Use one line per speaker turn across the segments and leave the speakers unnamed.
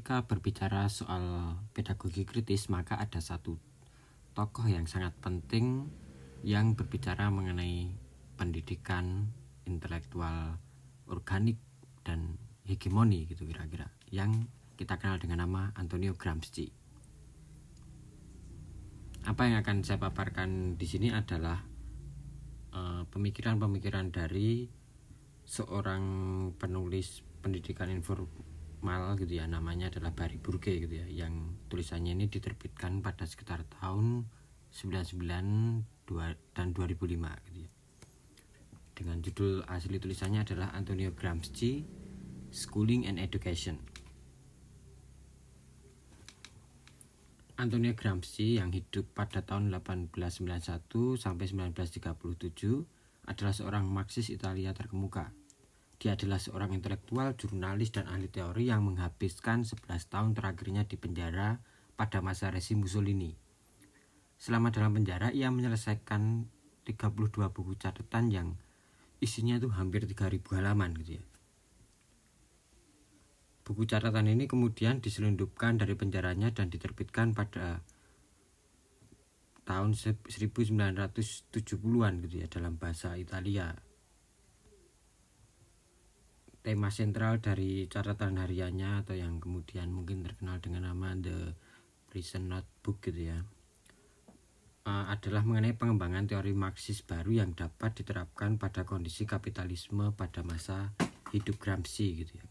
ketika berbicara soal pedagogi kritis maka ada satu tokoh yang sangat penting yang berbicara mengenai pendidikan intelektual organik dan hegemoni gitu kira-kira yang kita kenal dengan nama Antonio Gramsci. Apa yang akan saya paparkan di sini adalah eh, pemikiran-pemikiran uh, dari seorang penulis pendidikan informal gitu ya namanya adalah Barry Burke gitu ya yang tulisannya ini diterbitkan pada sekitar tahun 99 dan 2005 gitu ya. Dengan judul asli tulisannya adalah Antonio Gramsci Schooling and Education. Antonio Gramsci yang hidup pada tahun 1891 sampai 1937 adalah seorang Marxis Italia terkemuka dia adalah seorang intelektual, jurnalis, dan ahli teori yang menghabiskan 11 tahun terakhirnya di penjara pada masa rezim Mussolini. Selama dalam penjara, ia menyelesaikan 32 buku catatan yang isinya itu hampir 3000 halaman gitu ya. Buku catatan ini kemudian diselundupkan dari penjaranya dan diterbitkan pada tahun 1970-an gitu ya dalam bahasa Italia tema sentral dari catatan hariannya atau yang kemudian mungkin terkenal dengan nama The Prison Notebook gitu ya. Uh, adalah mengenai pengembangan teori Marxis baru yang dapat diterapkan pada kondisi kapitalisme pada masa hidup Gramsci gitu ya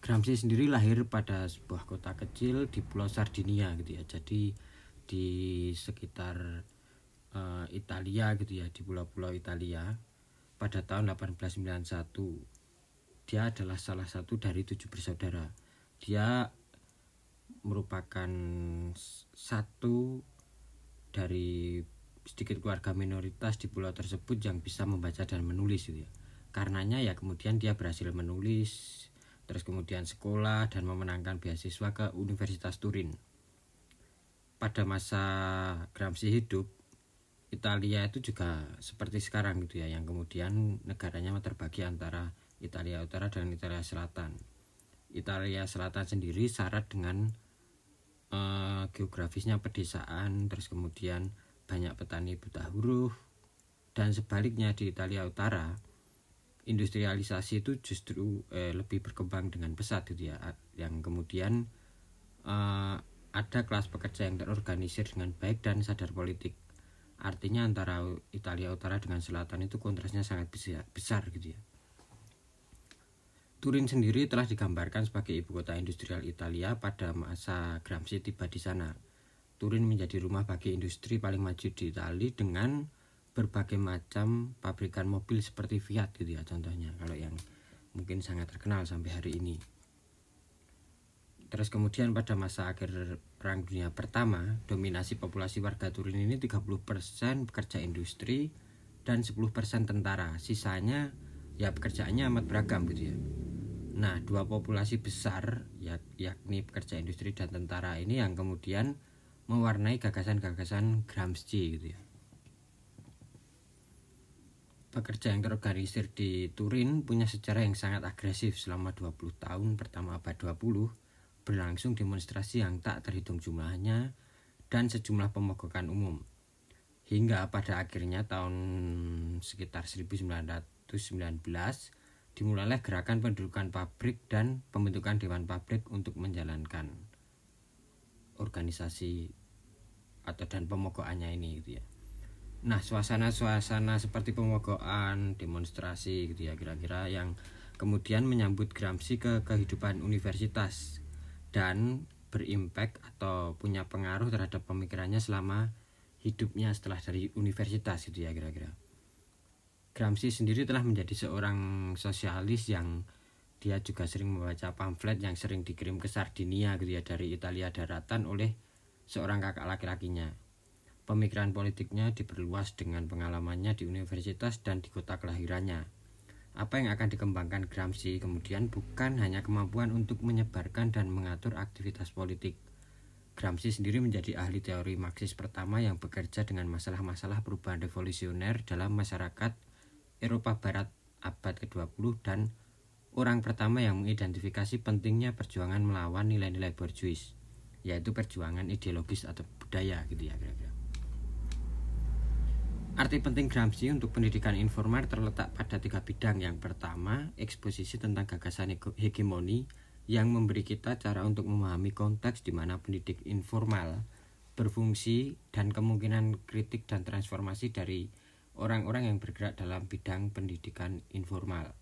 Gramsci sendiri lahir pada sebuah kota kecil di Pulau Sardinia gitu ya jadi di sekitar uh, Italia gitu ya di pulau-pulau Italia pada tahun 1891. Dia adalah salah satu dari tujuh bersaudara. Dia merupakan satu dari sedikit keluarga minoritas di pulau tersebut yang bisa membaca dan menulis gitu ya. Karenanya ya kemudian dia berhasil menulis, terus kemudian sekolah dan memenangkan beasiswa ke Universitas Turin. Pada masa Gramsci hidup, Italia itu juga seperti sekarang gitu ya yang kemudian negaranya terbagi antara Italia Utara dan Italia Selatan. Italia Selatan sendiri syarat dengan uh, geografisnya pedesaan terus kemudian banyak petani buta huruf dan sebaliknya di Italia Utara industrialisasi itu justru eh, lebih berkembang dengan pesat gitu ya yang kemudian uh, ada kelas pekerja yang terorganisir dengan baik dan sadar politik Artinya antara Italia Utara dengan Selatan itu kontrasnya sangat besar, gitu ya. Turin sendiri telah digambarkan sebagai ibu kota industrial Italia pada masa Gramsci tiba di sana. Turin menjadi rumah bagi industri paling maju di Italia dengan berbagai macam pabrikan mobil seperti Fiat gitu ya contohnya kalau yang mungkin sangat terkenal sampai hari ini. Terus kemudian pada masa akhir Perang Dunia Pertama, dominasi populasi warga Turin ini 30% pekerja industri dan 10% tentara. Sisanya ya pekerjaannya amat beragam gitu ya. Nah, dua populasi besar ya, yakni pekerja industri dan tentara ini yang kemudian mewarnai gagasan-gagasan Gramsci gitu ya. Pekerja yang terorganisir di Turin punya sejarah yang sangat agresif selama 20 tahun pertama abad 20 berlangsung demonstrasi yang tak terhitung jumlahnya dan sejumlah pemogokan umum. Hingga pada akhirnya tahun sekitar 1919 dimulailah gerakan pendudukan pabrik dan pembentukan dewan pabrik untuk menjalankan organisasi atau dan pemogokannya ini gitu ya. Nah, suasana-suasana seperti pemogokan, demonstrasi gitu ya kira-kira yang kemudian menyambut Gramsci ke kehidupan universitas dan berimpact atau punya pengaruh terhadap pemikirannya selama hidupnya setelah dari universitas gitu ya kira-kira. Gramsci sendiri telah menjadi seorang sosialis yang dia juga sering membaca pamflet yang sering dikirim ke Sardinia gitu ya dari Italia daratan oleh seorang kakak laki-lakinya. Pemikiran politiknya diperluas dengan pengalamannya di universitas dan di kota kelahirannya apa yang akan dikembangkan Gramsci kemudian bukan hanya kemampuan untuk menyebarkan dan mengatur aktivitas politik. Gramsci sendiri menjadi ahli teori Marxis pertama yang bekerja dengan masalah-masalah perubahan revolusioner dalam masyarakat Eropa Barat abad ke-20 dan orang pertama yang mengidentifikasi pentingnya perjuangan melawan nilai-nilai borjuis yaitu perjuangan ideologis atau budaya gitu ya kira-kira. Arti penting Gramsci untuk pendidikan informal terletak pada tiga bidang. Yang pertama, eksposisi tentang gagasan hegemoni yang memberi kita cara untuk memahami konteks di mana pendidik informal berfungsi dan kemungkinan kritik dan transformasi dari orang-orang yang bergerak dalam bidang pendidikan informal.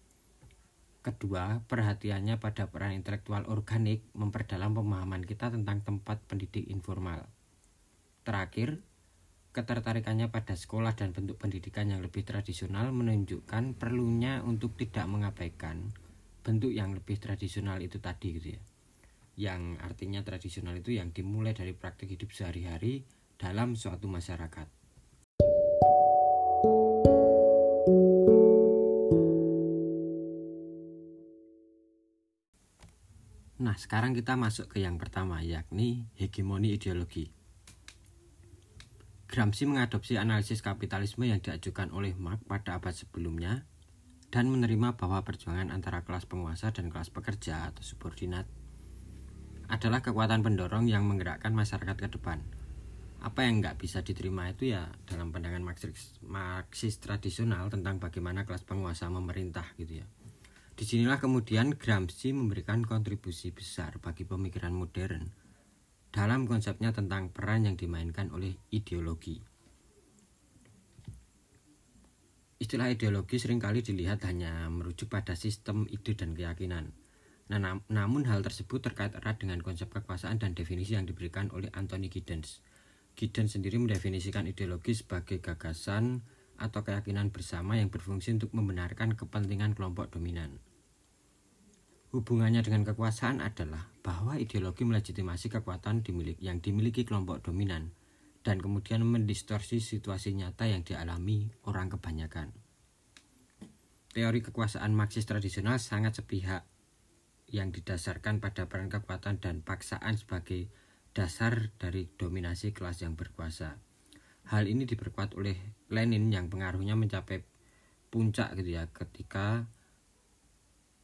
Kedua, perhatiannya pada peran intelektual organik memperdalam pemahaman kita tentang tempat pendidik informal. Terakhir, ketertarikannya pada sekolah dan bentuk pendidikan yang lebih tradisional menunjukkan perlunya untuk tidak mengabaikan bentuk yang lebih tradisional itu tadi gitu ya. Yang artinya tradisional itu yang dimulai dari praktik hidup sehari-hari dalam suatu masyarakat. Nah, sekarang kita masuk ke yang pertama, yakni hegemoni ideologi. Gramsci mengadopsi analisis kapitalisme yang diajukan oleh Marx pada abad sebelumnya dan menerima bahwa perjuangan antara kelas penguasa dan kelas pekerja atau subordinat adalah kekuatan pendorong yang menggerakkan masyarakat ke depan. Apa yang nggak bisa diterima itu ya dalam pandangan Marxis, Marxis tradisional tentang bagaimana kelas penguasa memerintah gitu ya. Di sinilah kemudian Gramsci memberikan kontribusi besar bagi pemikiran modern dalam konsepnya tentang peran yang dimainkan oleh ideologi. Istilah ideologi sering kali dilihat hanya merujuk pada sistem ide dan keyakinan. Nah, nam namun hal tersebut terkait erat dengan konsep kekuasaan dan definisi yang diberikan oleh Anthony Giddens. Giddens sendiri mendefinisikan ideologi sebagai gagasan atau keyakinan bersama yang berfungsi untuk membenarkan kepentingan kelompok dominan. Hubungannya dengan kekuasaan adalah bahwa ideologi melegitimasi kekuatan dimiliki, yang dimiliki kelompok dominan dan kemudian mendistorsi situasi nyata yang dialami orang kebanyakan. Teori kekuasaan Marxis tradisional sangat sepihak yang didasarkan pada peran kekuatan dan paksaan sebagai dasar dari dominasi kelas yang berkuasa. Hal ini diperkuat oleh Lenin yang pengaruhnya mencapai puncak gitu ya ketika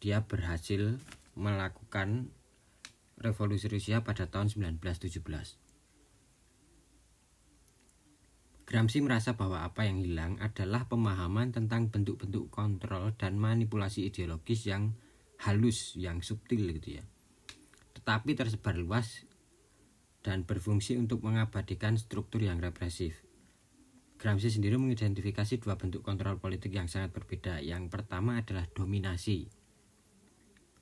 dia berhasil melakukan revolusi Rusia pada tahun 1917. Gramsci merasa bahwa apa yang hilang adalah pemahaman tentang bentuk-bentuk kontrol dan manipulasi ideologis yang halus, yang subtil gitu ya. Tetapi tersebar luas dan berfungsi untuk mengabadikan struktur yang represif. Gramsci sendiri mengidentifikasi dua bentuk kontrol politik yang sangat berbeda. Yang pertama adalah dominasi,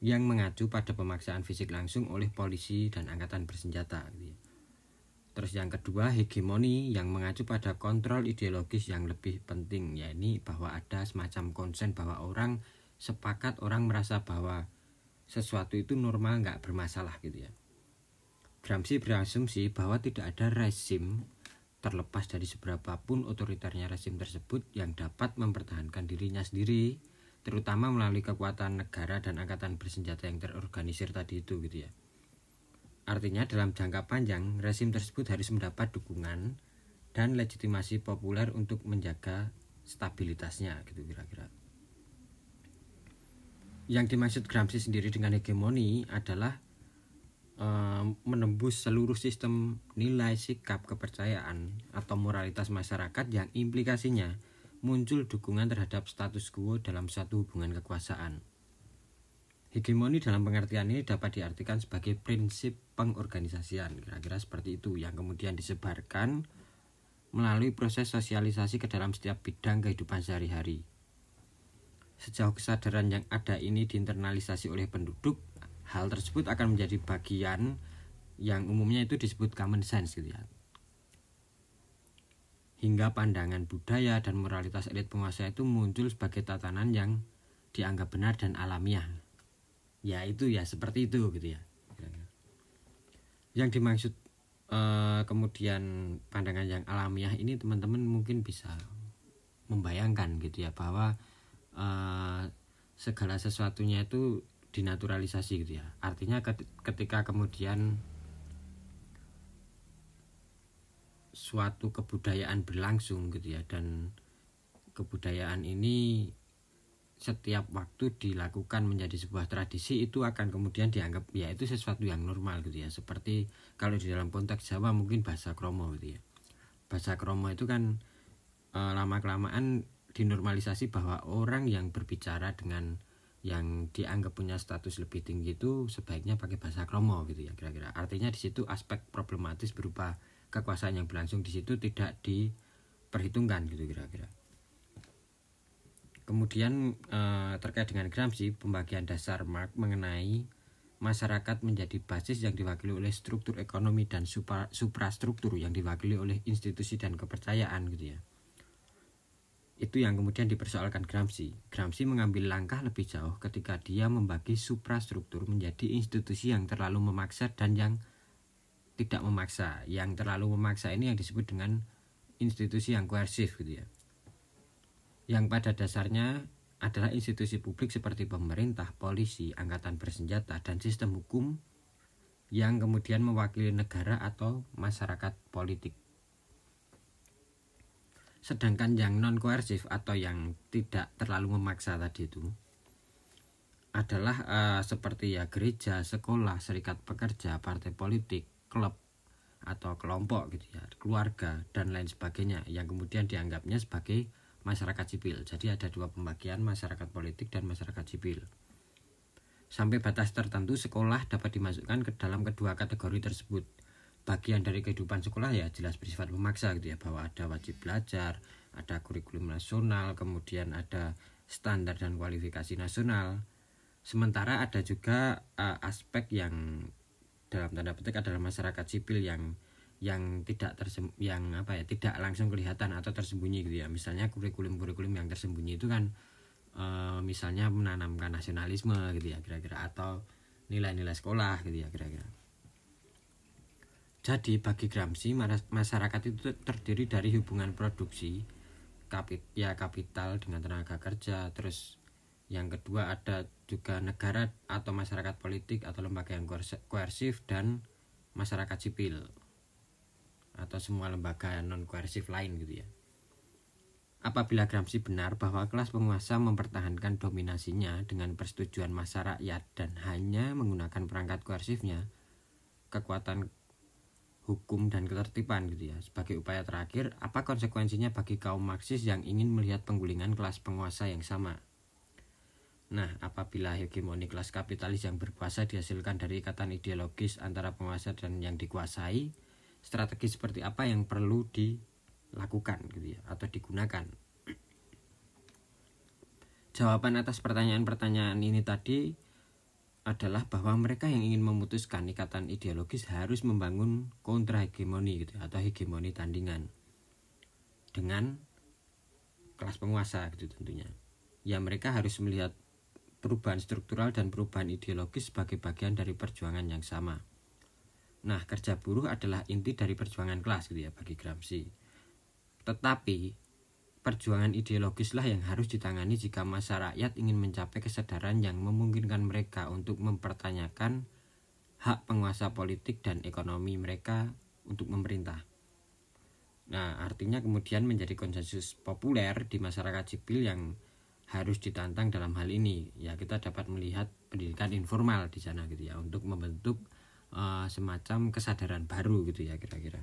yang mengacu pada pemaksaan fisik langsung oleh polisi dan angkatan bersenjata. Gitu ya. Terus yang kedua hegemoni yang mengacu pada kontrol ideologis yang lebih penting yakni bahwa ada semacam konsen bahwa orang sepakat orang merasa bahwa sesuatu itu normal nggak bermasalah gitu ya. Gramsci berasumsi bahwa tidak ada rezim terlepas dari seberapapun otoriternya rezim tersebut yang dapat mempertahankan dirinya sendiri terutama melalui kekuatan negara dan angkatan bersenjata yang terorganisir tadi itu gitu ya. Artinya dalam jangka panjang rezim tersebut harus mendapat dukungan dan legitimasi populer untuk menjaga stabilitasnya gitu kira-kira. Yang dimaksud Gramsci sendiri dengan hegemoni adalah e, menembus seluruh sistem nilai sikap kepercayaan atau moralitas masyarakat yang implikasinya muncul dukungan terhadap status quo dalam satu hubungan kekuasaan. Hegemoni dalam pengertian ini dapat diartikan sebagai prinsip pengorganisasian, kira-kira seperti itu, yang kemudian disebarkan melalui proses sosialisasi ke dalam setiap bidang kehidupan sehari-hari. Sejauh kesadaran yang ada ini diinternalisasi oleh penduduk, hal tersebut akan menjadi bagian yang umumnya itu disebut common sense gitu ya hingga pandangan budaya dan moralitas elit penguasa itu muncul sebagai tatanan yang dianggap benar dan alamiah. Ya itu ya seperti itu gitu ya. Yang dimaksud eh, kemudian pandangan yang alamiah ini teman-teman mungkin bisa membayangkan gitu ya bahwa eh, segala sesuatunya itu dinaturalisasi gitu ya. Artinya ketika kemudian suatu kebudayaan berlangsung gitu ya. Dan kebudayaan ini setiap waktu dilakukan menjadi sebuah tradisi itu akan kemudian dianggap ya itu sesuatu yang normal gitu ya. Seperti kalau di dalam konteks Jawa mungkin bahasa kromo gitu ya. Bahasa kromo itu kan e, lama kelamaan dinormalisasi bahwa orang yang berbicara dengan yang dianggap punya status lebih tinggi itu sebaiknya pakai bahasa kromo gitu ya kira-kira. Artinya di situ aspek problematis berupa kekuasaan yang berlangsung di situ tidak diperhitungkan gitu kira-kira Kemudian eh, terkait dengan Gramsci, pembagian dasar Mark mengenai masyarakat menjadi basis yang diwakili oleh struktur ekonomi dan supra, suprastruktur yang diwakili oleh institusi dan kepercayaan gitu ya. Itu yang kemudian dipersoalkan Gramsci. Gramsci mengambil langkah lebih jauh ketika dia membagi suprastruktur menjadi institusi yang terlalu memaksa dan yang tidak memaksa. Yang terlalu memaksa ini yang disebut dengan institusi yang koersif gitu ya yang pada dasarnya adalah institusi publik seperti pemerintah, polisi, angkatan bersenjata, dan sistem hukum yang kemudian mewakili negara atau masyarakat politik. Sedangkan yang non koersif atau yang tidak terlalu memaksa tadi itu adalah uh, seperti ya gereja, sekolah, serikat pekerja, partai politik, klub atau kelompok gitu ya, keluarga dan lain sebagainya yang kemudian dianggapnya sebagai masyarakat sipil. Jadi ada dua pembagian masyarakat politik dan masyarakat sipil. Sampai batas tertentu sekolah dapat dimasukkan ke dalam kedua kategori tersebut. Bagian dari kehidupan sekolah ya jelas bersifat memaksa gitu ya bahwa ada wajib belajar, ada kurikulum nasional, kemudian ada standar dan kualifikasi nasional. Sementara ada juga uh, aspek yang dalam tanda petik adalah masyarakat sipil yang yang tidak tersem yang apa ya tidak langsung kelihatan atau tersembunyi gitu ya. Misalnya kurikulum-kurikulum yang tersembunyi itu kan e, misalnya menanamkan nasionalisme gitu ya kira-kira atau nilai-nilai sekolah gitu ya kira-kira. Jadi bagi Gramsci masyarakat itu terdiri dari hubungan produksi kapit ya kapital dengan tenaga kerja terus yang kedua ada juga negara atau masyarakat politik atau lembaga yang koersif dan masyarakat sipil atau semua lembaga non koersif lain gitu ya. Apabila Gramsci benar bahwa kelas penguasa mempertahankan dominasinya dengan persetujuan masa rakyat dan hanya menggunakan perangkat koersifnya, kekuatan hukum dan ketertiban gitu ya. Sebagai upaya terakhir, apa konsekuensinya bagi kaum Marxis yang ingin melihat penggulingan kelas penguasa yang sama? Nah, apabila hegemoni kelas kapitalis yang berkuasa dihasilkan dari ikatan ideologis antara penguasa dan yang dikuasai, strategi seperti apa yang perlu dilakukan gitu ya atau digunakan. Jawaban atas pertanyaan-pertanyaan ini tadi adalah bahwa mereka yang ingin memutuskan ikatan ideologis harus membangun kontra hegemoni gitu atau hegemoni tandingan dengan kelas penguasa gitu tentunya. Ya mereka harus melihat perubahan struktural dan perubahan ideologis sebagai bagian dari perjuangan yang sama. Nah, kerja buruh adalah inti dari perjuangan kelas gitu ya bagi Gramsci. Tetapi perjuangan ideologislah yang harus ditangani jika masa rakyat ingin mencapai kesadaran yang memungkinkan mereka untuk mempertanyakan hak penguasa politik dan ekonomi mereka untuk memerintah. Nah, artinya kemudian menjadi konsensus populer di masyarakat sipil yang harus ditantang dalam hal ini. Ya, kita dapat melihat pendidikan informal di sana gitu ya untuk membentuk uh, semacam kesadaran baru gitu ya kira-kira.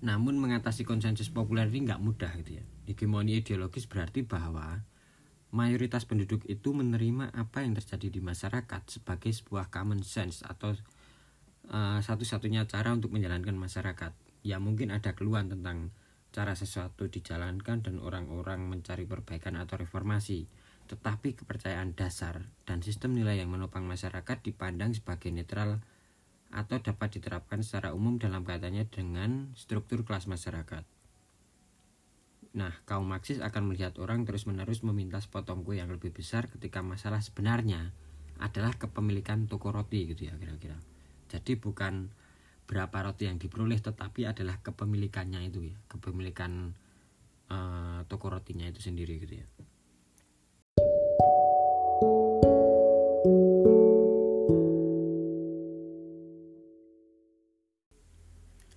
Namun mengatasi konsensus populer ini nggak mudah gitu ya. Hegemoni ideologis berarti bahwa mayoritas penduduk itu menerima apa yang terjadi di masyarakat sebagai sebuah common sense atau uh, satu-satunya cara untuk menjalankan masyarakat. Ya mungkin ada keluhan tentang cara sesuatu dijalankan dan orang-orang mencari perbaikan atau reformasi tetapi kepercayaan dasar dan sistem nilai yang menopang masyarakat dipandang sebagai netral atau dapat diterapkan secara umum dalam kaitannya dengan struktur kelas masyarakat. Nah, kaum Marxis akan melihat orang terus-menerus meminta sepotong kue yang lebih besar ketika masalah sebenarnya adalah kepemilikan toko roti gitu ya kira-kira. Jadi bukan berapa roti yang diperoleh tetapi adalah kepemilikannya itu ya, kepemilikan uh, toko rotinya itu sendiri gitu ya.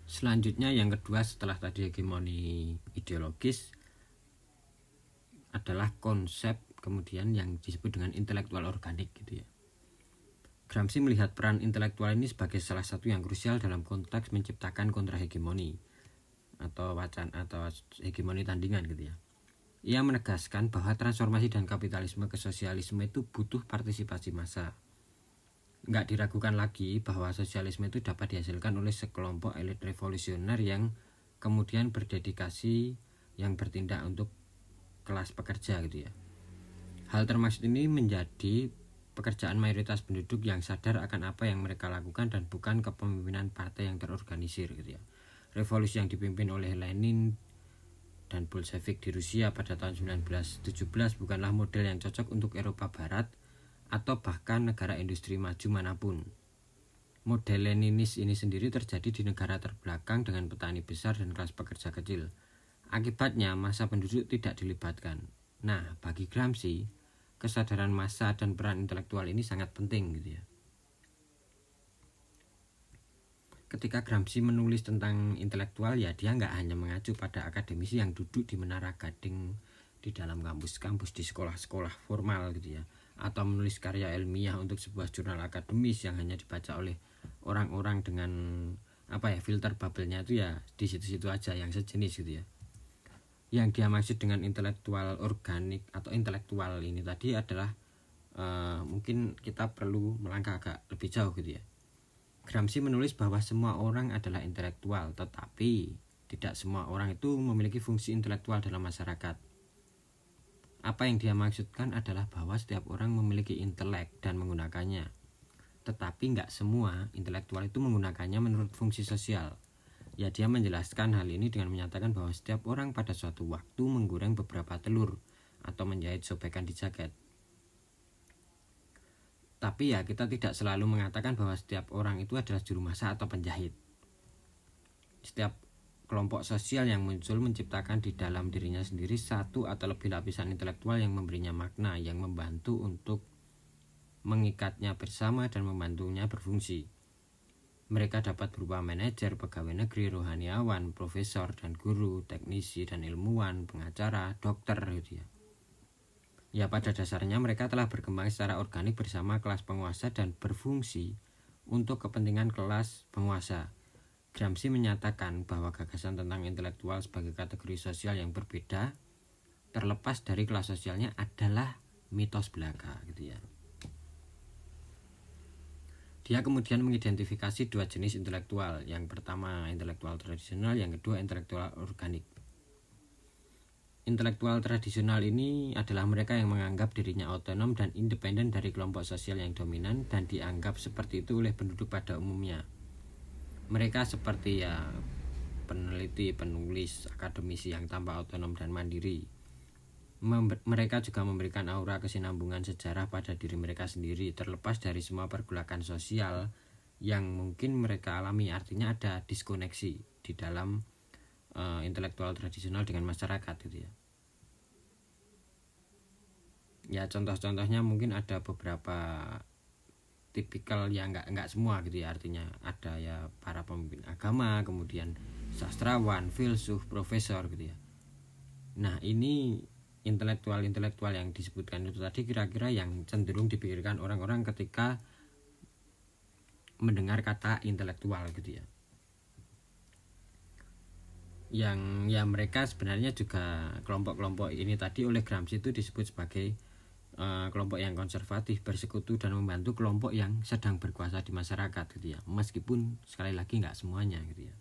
Selanjutnya yang kedua setelah tadi hegemoni ideologis adalah konsep kemudian yang disebut dengan intelektual organik gitu ya. Gramsci melihat peran intelektual ini sebagai salah satu yang krusial dalam konteks menciptakan kontrahegemoni atau wacana atau hegemoni tandingan gitu ya. Ia menegaskan bahwa transformasi dan kapitalisme ke sosialisme itu butuh partisipasi massa. Nggak diragukan lagi bahwa sosialisme itu dapat dihasilkan oleh sekelompok elit revolusioner yang kemudian berdedikasi yang bertindak untuk kelas pekerja gitu ya. Hal termaksud ini menjadi pekerjaan mayoritas penduduk yang sadar akan apa yang mereka lakukan dan bukan kepemimpinan partai yang terorganisir gitu ya. Revolusi yang dipimpin oleh Lenin dan Bolshevik di Rusia pada tahun 1917 bukanlah model yang cocok untuk Eropa Barat atau bahkan negara industri maju mana pun. Model Leninis ini sendiri terjadi di negara terbelakang dengan petani besar dan kelas pekerja kecil. Akibatnya masa penduduk tidak dilibatkan. Nah, bagi Gramsci, kesadaran massa dan peran intelektual ini sangat penting gitu ya. Ketika Gramsci menulis tentang intelektual ya dia nggak hanya mengacu pada akademisi yang duduk di menara gading di dalam kampus-kampus di sekolah-sekolah formal gitu ya atau menulis karya ilmiah untuk sebuah jurnal akademis yang hanya dibaca oleh orang-orang dengan apa ya filter bubble-nya itu ya di situ-situ aja yang sejenis gitu ya yang dia maksud dengan intelektual organik atau intelektual ini tadi adalah uh, mungkin kita perlu melangkah agak lebih jauh gitu ya. Gramsci menulis bahwa semua orang adalah intelektual, tetapi tidak semua orang itu memiliki fungsi intelektual dalam masyarakat. Apa yang dia maksudkan adalah bahwa setiap orang memiliki intelek dan menggunakannya. Tetapi nggak semua intelektual itu menggunakannya menurut fungsi sosial. Ya dia menjelaskan hal ini dengan menyatakan bahwa setiap orang pada suatu waktu menggoreng beberapa telur atau menjahit sobekan di jaket. Tapi ya kita tidak selalu mengatakan bahwa setiap orang itu adalah juru masak atau penjahit. Setiap kelompok sosial yang muncul menciptakan di dalam dirinya sendiri satu atau lebih lapisan intelektual yang memberinya makna yang membantu untuk mengikatnya bersama dan membantunya berfungsi. Mereka dapat berupa manajer, pegawai negeri, rohaniawan, profesor, dan guru, teknisi, dan ilmuwan, pengacara, dokter, gitu ya. Ya pada dasarnya mereka telah berkembang secara organik bersama kelas penguasa dan berfungsi untuk kepentingan kelas penguasa. Gramsci menyatakan bahwa gagasan tentang intelektual sebagai kategori sosial yang berbeda terlepas dari kelas sosialnya adalah mitos belaka gitu ya. Dia kemudian mengidentifikasi dua jenis intelektual. Yang pertama intelektual tradisional, yang kedua intelektual organik. Intelektual tradisional ini adalah mereka yang menganggap dirinya otonom dan independen dari kelompok sosial yang dominan dan dianggap seperti itu oleh penduduk pada umumnya. Mereka seperti ya peneliti, penulis, akademisi yang tanpa otonom dan mandiri mereka juga memberikan aura kesinambungan sejarah pada diri mereka sendiri terlepas dari semua pergulakan sosial yang mungkin mereka alami. Artinya ada diskoneksi di dalam uh, intelektual tradisional dengan masyarakat gitu ya. Ya contoh-contohnya mungkin ada beberapa tipikal yang nggak nggak semua gitu ya artinya ada ya para pemimpin agama kemudian sastrawan filsuf profesor gitu ya. Nah ini intelektual-intelektual yang disebutkan itu tadi kira-kira yang cenderung dipikirkan orang-orang ketika mendengar kata intelektual gitu ya. Yang ya mereka sebenarnya juga kelompok-kelompok ini tadi oleh Gramsci itu disebut sebagai uh, kelompok yang konservatif bersekutu dan membantu kelompok yang sedang berkuasa di masyarakat gitu ya. Meskipun sekali lagi nggak semuanya gitu ya.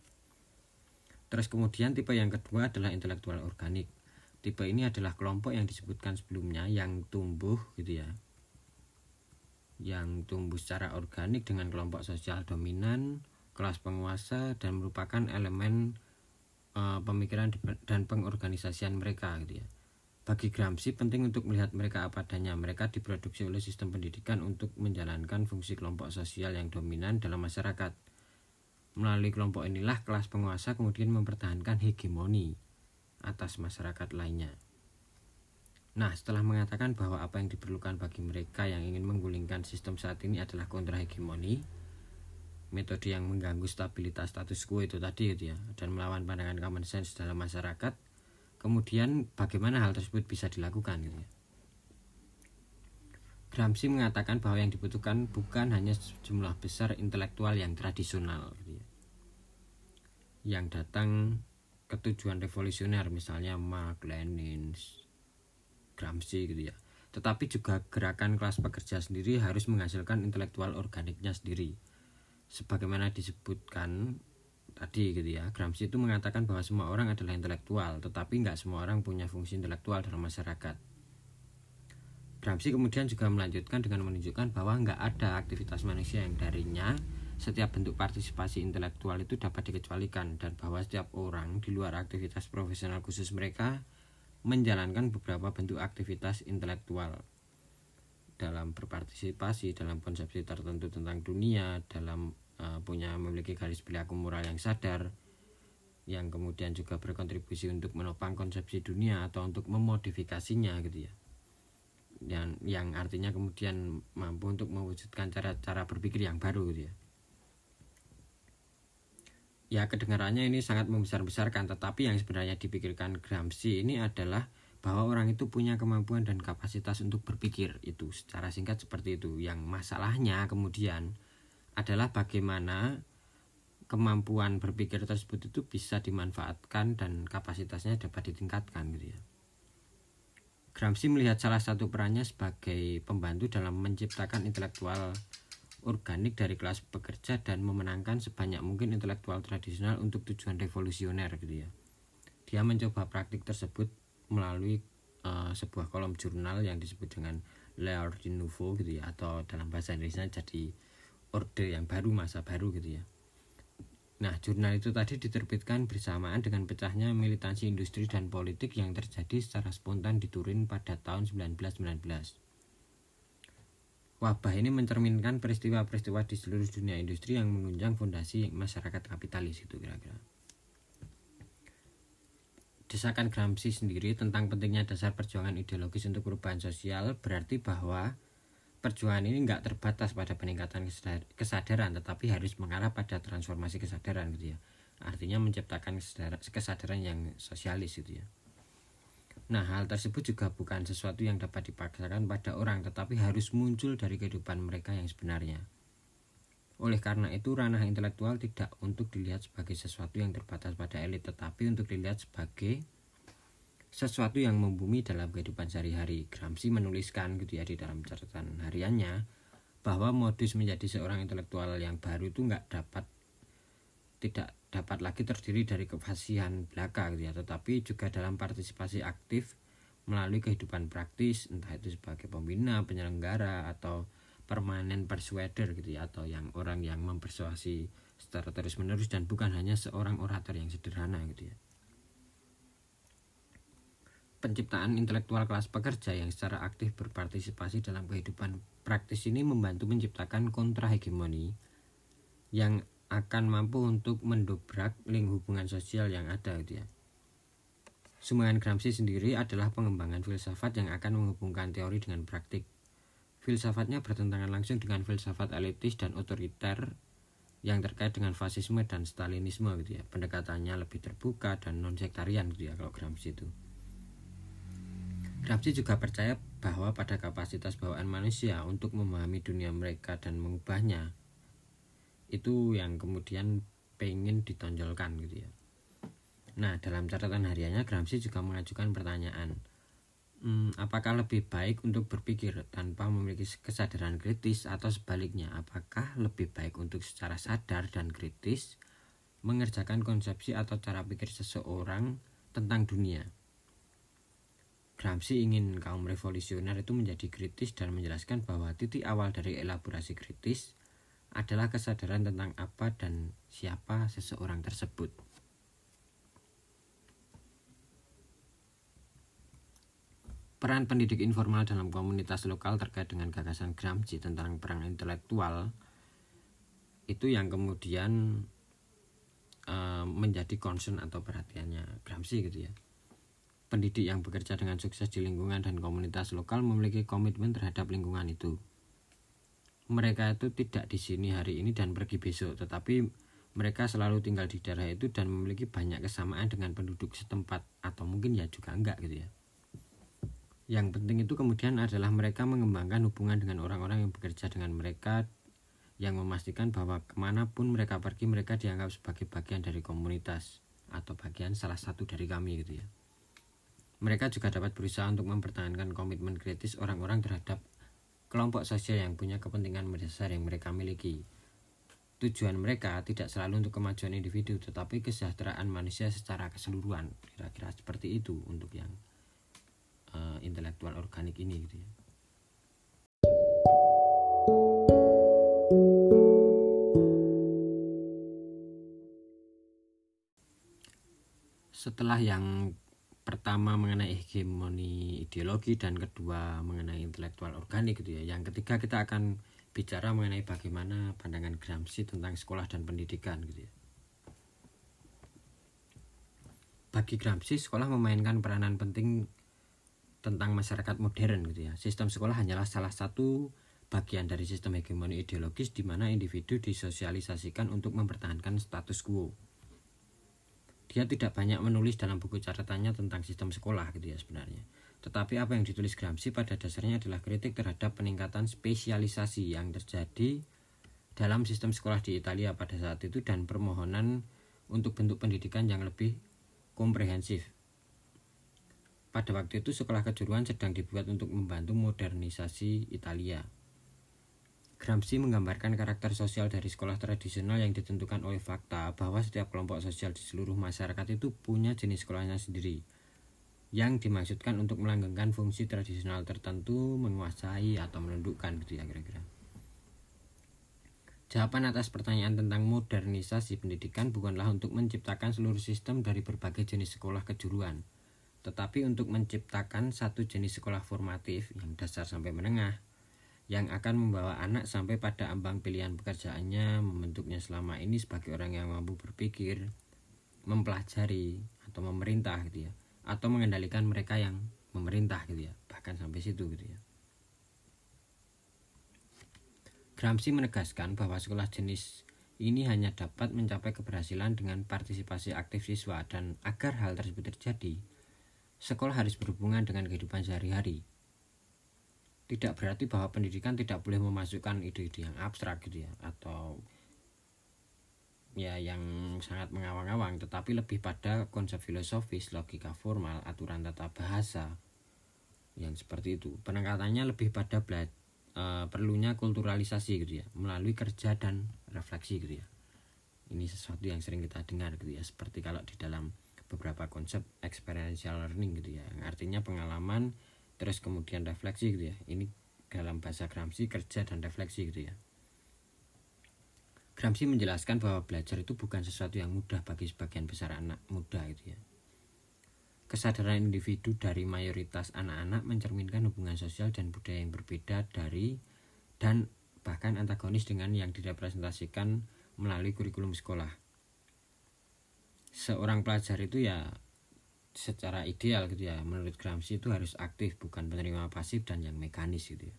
Terus kemudian tipe yang kedua adalah intelektual organik tipe ini adalah kelompok yang disebutkan sebelumnya yang tumbuh gitu ya. Yang tumbuh secara organik dengan kelompok sosial dominan kelas penguasa dan merupakan elemen uh, pemikiran dan pengorganisasian mereka gitu ya. Bagi Gramsci penting untuk melihat mereka apa adanya. Mereka diproduksi oleh sistem pendidikan untuk menjalankan fungsi kelompok sosial yang dominan dalam masyarakat. Melalui kelompok inilah kelas penguasa kemudian mempertahankan hegemoni atas masyarakat lainnya. Nah, setelah mengatakan bahwa apa yang diperlukan bagi mereka yang ingin menggulingkan sistem saat ini adalah kontrahegemoni, metode yang mengganggu stabilitas status quo itu tadi gitu ya, dan melawan pandangan common sense dalam masyarakat, Kemudian bagaimana hal tersebut bisa dilakukan gitu ya. Gramsci mengatakan bahwa yang dibutuhkan bukan hanya jumlah besar intelektual yang tradisional gitu ya. Yang datang ke tujuan revolusioner misalnya Mark Lenin, Gramsci gitu ya. Tetapi juga gerakan kelas pekerja sendiri harus menghasilkan intelektual organiknya sendiri. Sebagaimana disebutkan tadi gitu ya, Gramsci itu mengatakan bahwa semua orang adalah intelektual, tetapi nggak semua orang punya fungsi intelektual dalam masyarakat. Gramsci kemudian juga melanjutkan dengan menunjukkan bahwa nggak ada aktivitas manusia yang darinya setiap bentuk partisipasi intelektual itu dapat dikecualikan dan bahwa setiap orang di luar aktivitas profesional khusus mereka menjalankan beberapa bentuk aktivitas intelektual dalam berpartisipasi dalam konsepsi tertentu tentang dunia dalam uh, punya memiliki garis perilaku moral yang sadar yang kemudian juga berkontribusi untuk menopang konsepsi dunia atau untuk memodifikasinya gitu ya yang yang artinya kemudian mampu untuk mewujudkan cara-cara berpikir yang baru gitu ya. Ya kedengarannya ini sangat membesar-besarkan tetapi yang sebenarnya dipikirkan Gramsci ini adalah bahwa orang itu punya kemampuan dan kapasitas untuk berpikir itu secara singkat seperti itu. Yang masalahnya kemudian adalah bagaimana kemampuan berpikir tersebut itu bisa dimanfaatkan dan kapasitasnya dapat ditingkatkan gitu ya. Gramsci melihat salah satu perannya sebagai pembantu dalam menciptakan intelektual organik dari kelas pekerja dan memenangkan sebanyak mungkin intelektual tradisional untuk tujuan revolusioner gitu ya. Dia mencoba praktik tersebut melalui uh, sebuah kolom jurnal yang disebut dengan L'Ordre Nouveau gitu ya atau dalam bahasa Indonesia jadi orde yang baru masa baru gitu ya. Nah, jurnal itu tadi diterbitkan bersamaan dengan pecahnya militansi industri dan politik yang terjadi secara spontan di Turin pada tahun 1919. Wabah ini mencerminkan peristiwa-peristiwa di seluruh dunia industri yang menunjang fondasi masyarakat kapitalis itu kira-kira. Desakan Gramsci sendiri tentang pentingnya dasar perjuangan ideologis untuk perubahan sosial berarti bahwa perjuangan ini nggak terbatas pada peningkatan kesadaran tetapi harus mengarah pada transformasi kesadaran gitu ya artinya menciptakan kesadaran yang sosialis gitu ya nah hal tersebut juga bukan sesuatu yang dapat dipaksakan pada orang tetapi harus muncul dari kehidupan mereka yang sebenarnya oleh karena itu ranah intelektual tidak untuk dilihat sebagai sesuatu yang terbatas pada elit tetapi untuk dilihat sebagai sesuatu yang membumi dalam kehidupan sehari-hari. Gramsci menuliskan gitu ya di dalam catatan hariannya bahwa modus menjadi seorang intelektual yang baru itu nggak dapat tidak dapat lagi terdiri dari kefasihan belaka gitu ya, tetapi juga dalam partisipasi aktif melalui kehidupan praktis entah itu sebagai pembina, penyelenggara atau permanen persuader gitu ya atau yang orang yang mempersuasi secara terus-menerus dan bukan hanya seorang orator yang sederhana gitu ya. Penciptaan intelektual kelas pekerja yang secara aktif berpartisipasi dalam kehidupan praktis ini membantu menciptakan kontrahegemoni yang akan mampu untuk mendobrak link hubungan sosial yang ada gitu ya. Sumbangan Gramsci sendiri adalah pengembangan filsafat yang akan menghubungkan teori dengan praktik. Filsafatnya bertentangan langsung dengan filsafat elitis dan otoriter yang terkait dengan fasisme dan stalinisme gitu ya. Pendekatannya lebih terbuka dan non sektarian gitu ya kalau Gramsci itu. Gramsci juga percaya bahwa pada kapasitas bawaan manusia untuk memahami dunia mereka dan mengubahnya itu yang kemudian pengen ditonjolkan gitu ya. Nah dalam catatan hariannya Gramsci juga mengajukan pertanyaan hmm, apakah lebih baik untuk berpikir tanpa memiliki kesadaran kritis atau sebaliknya apakah lebih baik untuk secara sadar dan kritis mengerjakan konsepsi atau cara pikir seseorang tentang dunia Gramsci ingin kaum revolusioner itu menjadi kritis dan menjelaskan bahwa titik awal dari elaborasi kritis adalah kesadaran tentang apa dan siapa seseorang tersebut. Peran pendidik informal dalam komunitas lokal terkait dengan gagasan Gramsci tentang perang intelektual itu yang kemudian uh, menjadi concern atau perhatiannya Gramsci gitu ya pendidik yang bekerja dengan sukses di lingkungan dan komunitas lokal memiliki komitmen terhadap lingkungan itu. Mereka itu tidak di sini hari ini dan pergi besok, tetapi mereka selalu tinggal di daerah itu dan memiliki banyak kesamaan dengan penduduk setempat atau mungkin ya juga enggak gitu ya. Yang penting itu kemudian adalah mereka mengembangkan hubungan dengan orang-orang yang bekerja dengan mereka yang memastikan bahwa ke mana pun mereka pergi mereka dianggap sebagai bagian dari komunitas atau bagian salah satu dari kami gitu ya. Mereka juga dapat berusaha untuk mempertahankan komitmen kritis orang-orang terhadap kelompok sosial yang punya kepentingan mendasar yang mereka miliki. Tujuan mereka tidak selalu untuk kemajuan individu tetapi kesejahteraan manusia secara keseluruhan. Kira-kira seperti itu untuk yang uh, intelektual organik ini gitu ya. Setelah yang pertama mengenai hegemoni ideologi dan kedua mengenai intelektual organik gitu ya yang ketiga kita akan bicara mengenai bagaimana pandangan Gramsci tentang sekolah dan pendidikan gitu ya. Bagi Gramsci, sekolah memainkan peranan penting tentang masyarakat modern gitu ya. Sistem sekolah hanyalah salah satu bagian dari sistem hegemoni ideologis di mana individu disosialisasikan untuk mempertahankan status quo. Dia tidak banyak menulis dalam buku catatannya tentang sistem sekolah gitu ya sebenarnya tetapi apa yang ditulis Gramsci pada dasarnya adalah kritik terhadap peningkatan spesialisasi yang terjadi dalam sistem sekolah di Italia pada saat itu dan permohonan untuk bentuk pendidikan yang lebih komprehensif. Pada waktu itu sekolah kejuruan sedang dibuat untuk membantu modernisasi Italia. Gramsci menggambarkan karakter sosial dari sekolah tradisional yang ditentukan oleh fakta bahwa setiap kelompok sosial di seluruh masyarakat itu punya jenis sekolahnya sendiri yang dimaksudkan untuk melanggengkan fungsi tradisional tertentu, menguasai atau menundukkan gitu ya kira-kira. Jawaban atas pertanyaan tentang modernisasi pendidikan bukanlah untuk menciptakan seluruh sistem dari berbagai jenis sekolah kejuruan, tetapi untuk menciptakan satu jenis sekolah formatif yang dasar sampai menengah, yang akan membawa anak sampai pada ambang pilihan pekerjaannya, membentuknya selama ini sebagai orang yang mampu berpikir, mempelajari, atau memerintah gitu ya. Atau mengendalikan mereka yang memerintah gitu ya. Bahkan sampai situ gitu ya. Gramsci menegaskan bahwa sekolah jenis ini hanya dapat mencapai keberhasilan dengan partisipasi aktif siswa dan agar hal tersebut terjadi sekolah harus berhubungan dengan kehidupan sehari-hari tidak berarti bahwa pendidikan tidak boleh memasukkan ide-ide yang abstrak gitu ya atau ya yang sangat mengawang-awang tetapi lebih pada konsep filosofis, logika formal, aturan tata bahasa yang seperti itu. Penekatannya lebih pada bela uh, perlunya kulturalisasi gitu ya, melalui kerja dan refleksi gitu ya. Ini sesuatu yang sering kita dengar gitu ya, seperti kalau di dalam beberapa konsep experiential learning gitu ya, yang artinya pengalaman terus kemudian refleksi gitu ya. Ini dalam bahasa Gramsci kerja dan refleksi gitu ya. Gramsci menjelaskan bahwa belajar itu bukan sesuatu yang mudah bagi sebagian besar anak muda itu ya. Kesadaran individu dari mayoritas anak-anak mencerminkan hubungan sosial dan budaya yang berbeda dari dan bahkan antagonis dengan yang direpresentasikan melalui kurikulum sekolah. Seorang pelajar itu ya secara ideal gitu ya menurut Gramsci itu harus aktif bukan penerima pasif dan yang mekanis gitu ya.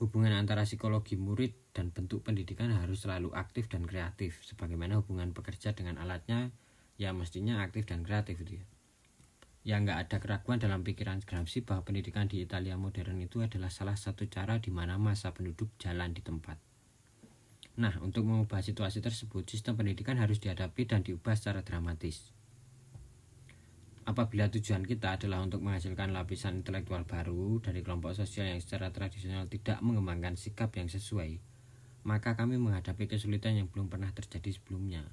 Hubungan antara psikologi murid dan bentuk pendidikan harus selalu aktif dan kreatif, sebagaimana hubungan pekerja dengan alatnya ya mestinya aktif dan kreatif gitu ya. Ya nggak ada keraguan dalam pikiran Gramsci bahwa pendidikan di Italia modern itu adalah salah satu cara di mana masa penduduk jalan di tempat. Nah, untuk mengubah situasi tersebut, sistem pendidikan harus dihadapi dan diubah secara dramatis. Apabila tujuan kita adalah untuk menghasilkan lapisan intelektual baru dari kelompok sosial yang secara tradisional tidak mengembangkan sikap yang sesuai, maka kami menghadapi kesulitan yang belum pernah terjadi sebelumnya.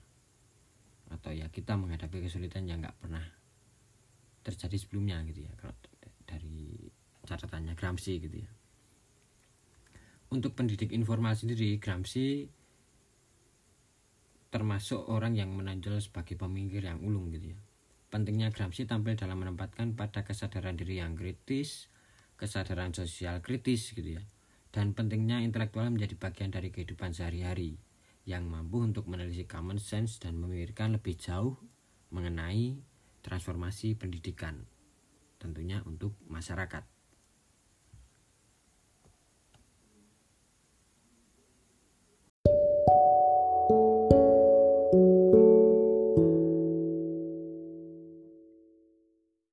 Atau ya kita menghadapi kesulitan yang nggak pernah terjadi sebelumnya gitu ya kalau dari catatannya Gramsci gitu ya. Untuk pendidik informal sendiri, Gramsci termasuk orang yang menonjol sebagai pemikir yang ulung gitu ya Pentingnya Gramsci tampil dalam menempatkan pada kesadaran diri yang kritis, kesadaran sosial kritis gitu ya. Dan pentingnya intelektual menjadi bagian dari kehidupan sehari-hari yang mampu untuk menelisik common sense dan memikirkan lebih jauh mengenai transformasi pendidikan tentunya untuk masyarakat.